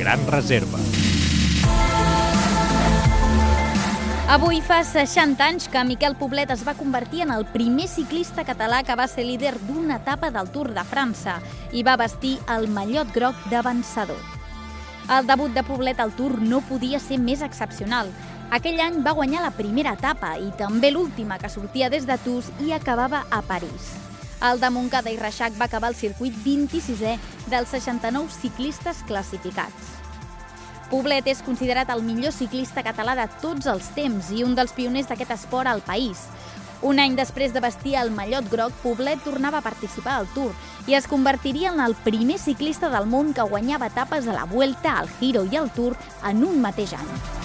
Gran Reserva. Avui fa 60 anys que Miquel Poblet es va convertir en el primer ciclista català que va ser líder d'una etapa del Tour de França i va vestir el mallot groc de vencedor. El debut de Poblet al Tour no podia ser més excepcional. Aquell any va guanyar la primera etapa i també l'última, que sortia des de Tours i acabava a París. El de Montcada i Reixac va acabar el circuit 26è dels 69 ciclistes classificats. Poblet és considerat el millor ciclista català de tots els temps i un dels pioners d'aquest esport al país. Un any després de vestir el mallot groc, Poblet tornava a participar al Tour i es convertiria en el primer ciclista del món que guanyava etapes a la Vuelta, al Giro i al Tour en un mateix any.